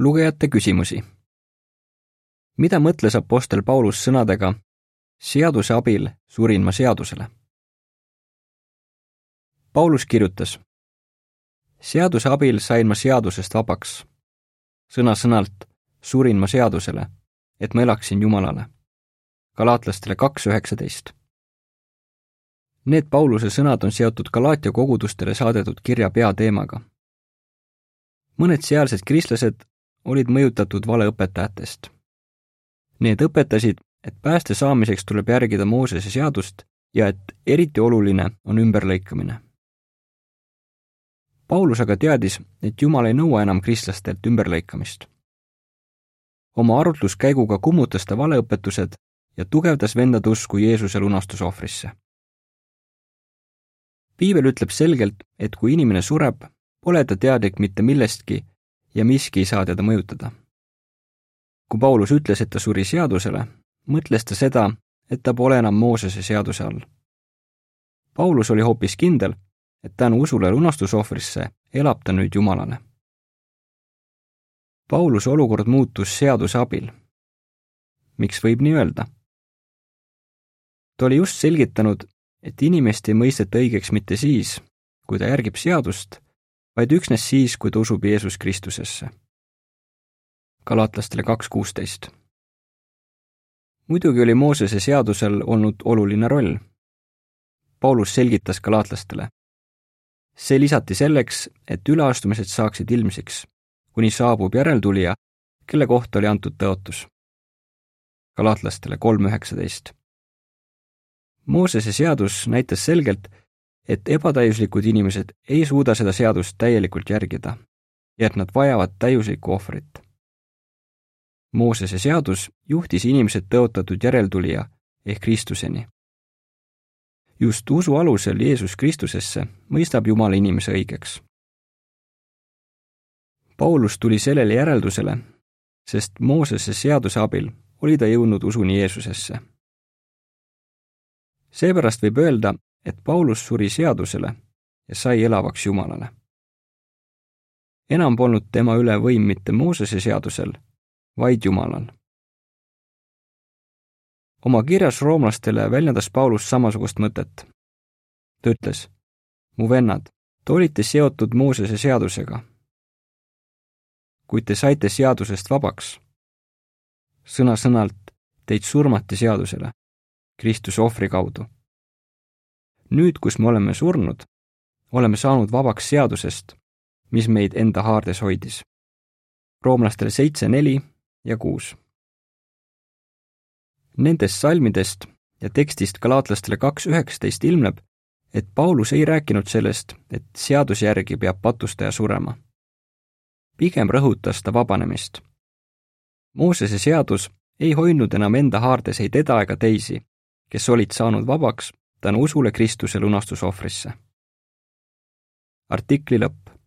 lugejate küsimusi. mida mõtles Apostel Paulus sõnadega seaduse abil surin ma seadusele? Paulus kirjutas. seaduse abil sain ma seadusest vabaks. sõna-sõnalt surin ma seadusele, et ma elaksin Jumalale. galaatlastele kaks üheksateist. Need Pauluse sõnad on seotud Galaatia kogudustele saadetud kirja peateemaga. mõned sealsed kristlased olid mõjutatud valeõpetajatest. Need õpetasid, et pääste saamiseks tuleb järgida Moosese seadust ja et eriti oluline on ümberlõikamine. Paulus aga teadis, et Jumal ei nõua enam kristlastelt ümberlõikamist. oma arutluskäiguga kummutas ta valeõpetused ja tugevdas vendade usku Jeesuse lunastusohvrisse. piibel ütleb selgelt, et kui inimene sureb, pole ta teadlik mitte millestki ja miski ei saa teda mõjutada. kui Paulus ütles, et ta suri seadusele, mõtles ta seda, et ta pole enam Moosese seaduse all. Paulus oli hoopis kindel, et tänu usule lunastusohvrisse elab ta nüüd Jumalale. Pauluse olukord muutus seaduse abil. miks võib nii öelda? ta oli just selgitanud, et inimest ei mõisteta õigeks mitte siis, kui ta järgib seadust, vaid üksnes siis, kui ta usub Jeesus Kristusesse. galatlastele kaks kuusteist. muidugi oli Moosese seadusel olnud oluline roll. Paulus selgitas galaatlastele. see lisati selleks, et üleastumised saaksid ilmsiks, kuni saabub järeltulija, kelle kohta oli antud tõotus. galaatlastele kolm üheksateist. Moosese seadus näitas selgelt, et ebatäiuslikud inimesed ei suuda seda seadust täielikult järgida ja et nad vajavad täiuslikku ohvrit. Moosese seadus juhtis inimesed tõotatud järeltulija ehk Kristuseni. just usu alusel Jeesus Kristusesse mõistab Jumal inimese õigeks. Paulus tuli sellele järeldusele, sest Moosese seaduse abil oli ta jõudnud usuni Jeesusesse. seepärast võib öelda, et Paulus suri seadusele ja sai elavaks Jumalale. enam polnud tema üle võim mitte Moosese seadusel, vaid Jumalal. oma kirjas roomlastele väljendas Paulus samasugust mõtet. ta ütles, mu vennad, te olite seotud Moosese seadusega. kuid te saite seadusest vabaks. sõna-sõnalt teid surmati seadusele, Kristuse ohvri kaudu nüüd, kus me oleme surnud, oleme saanud vabaks seadusest, mis meid enda haardes hoidis. roomlastele seitse, neli ja kuus. Nendest salmidest ja tekstist galaatlastele kaks üheksateist ilmneb, et Paulus ei rääkinud sellest, et seaduse järgi peab patustaja surema. pigem rõhutas ta vabanemist. Moosese seadus ei hoidnud enam enda haardes ei teda ega teisi, kes olid saanud vabaks tänu usule Kristuse lunastusohvrisse. artikli lõpp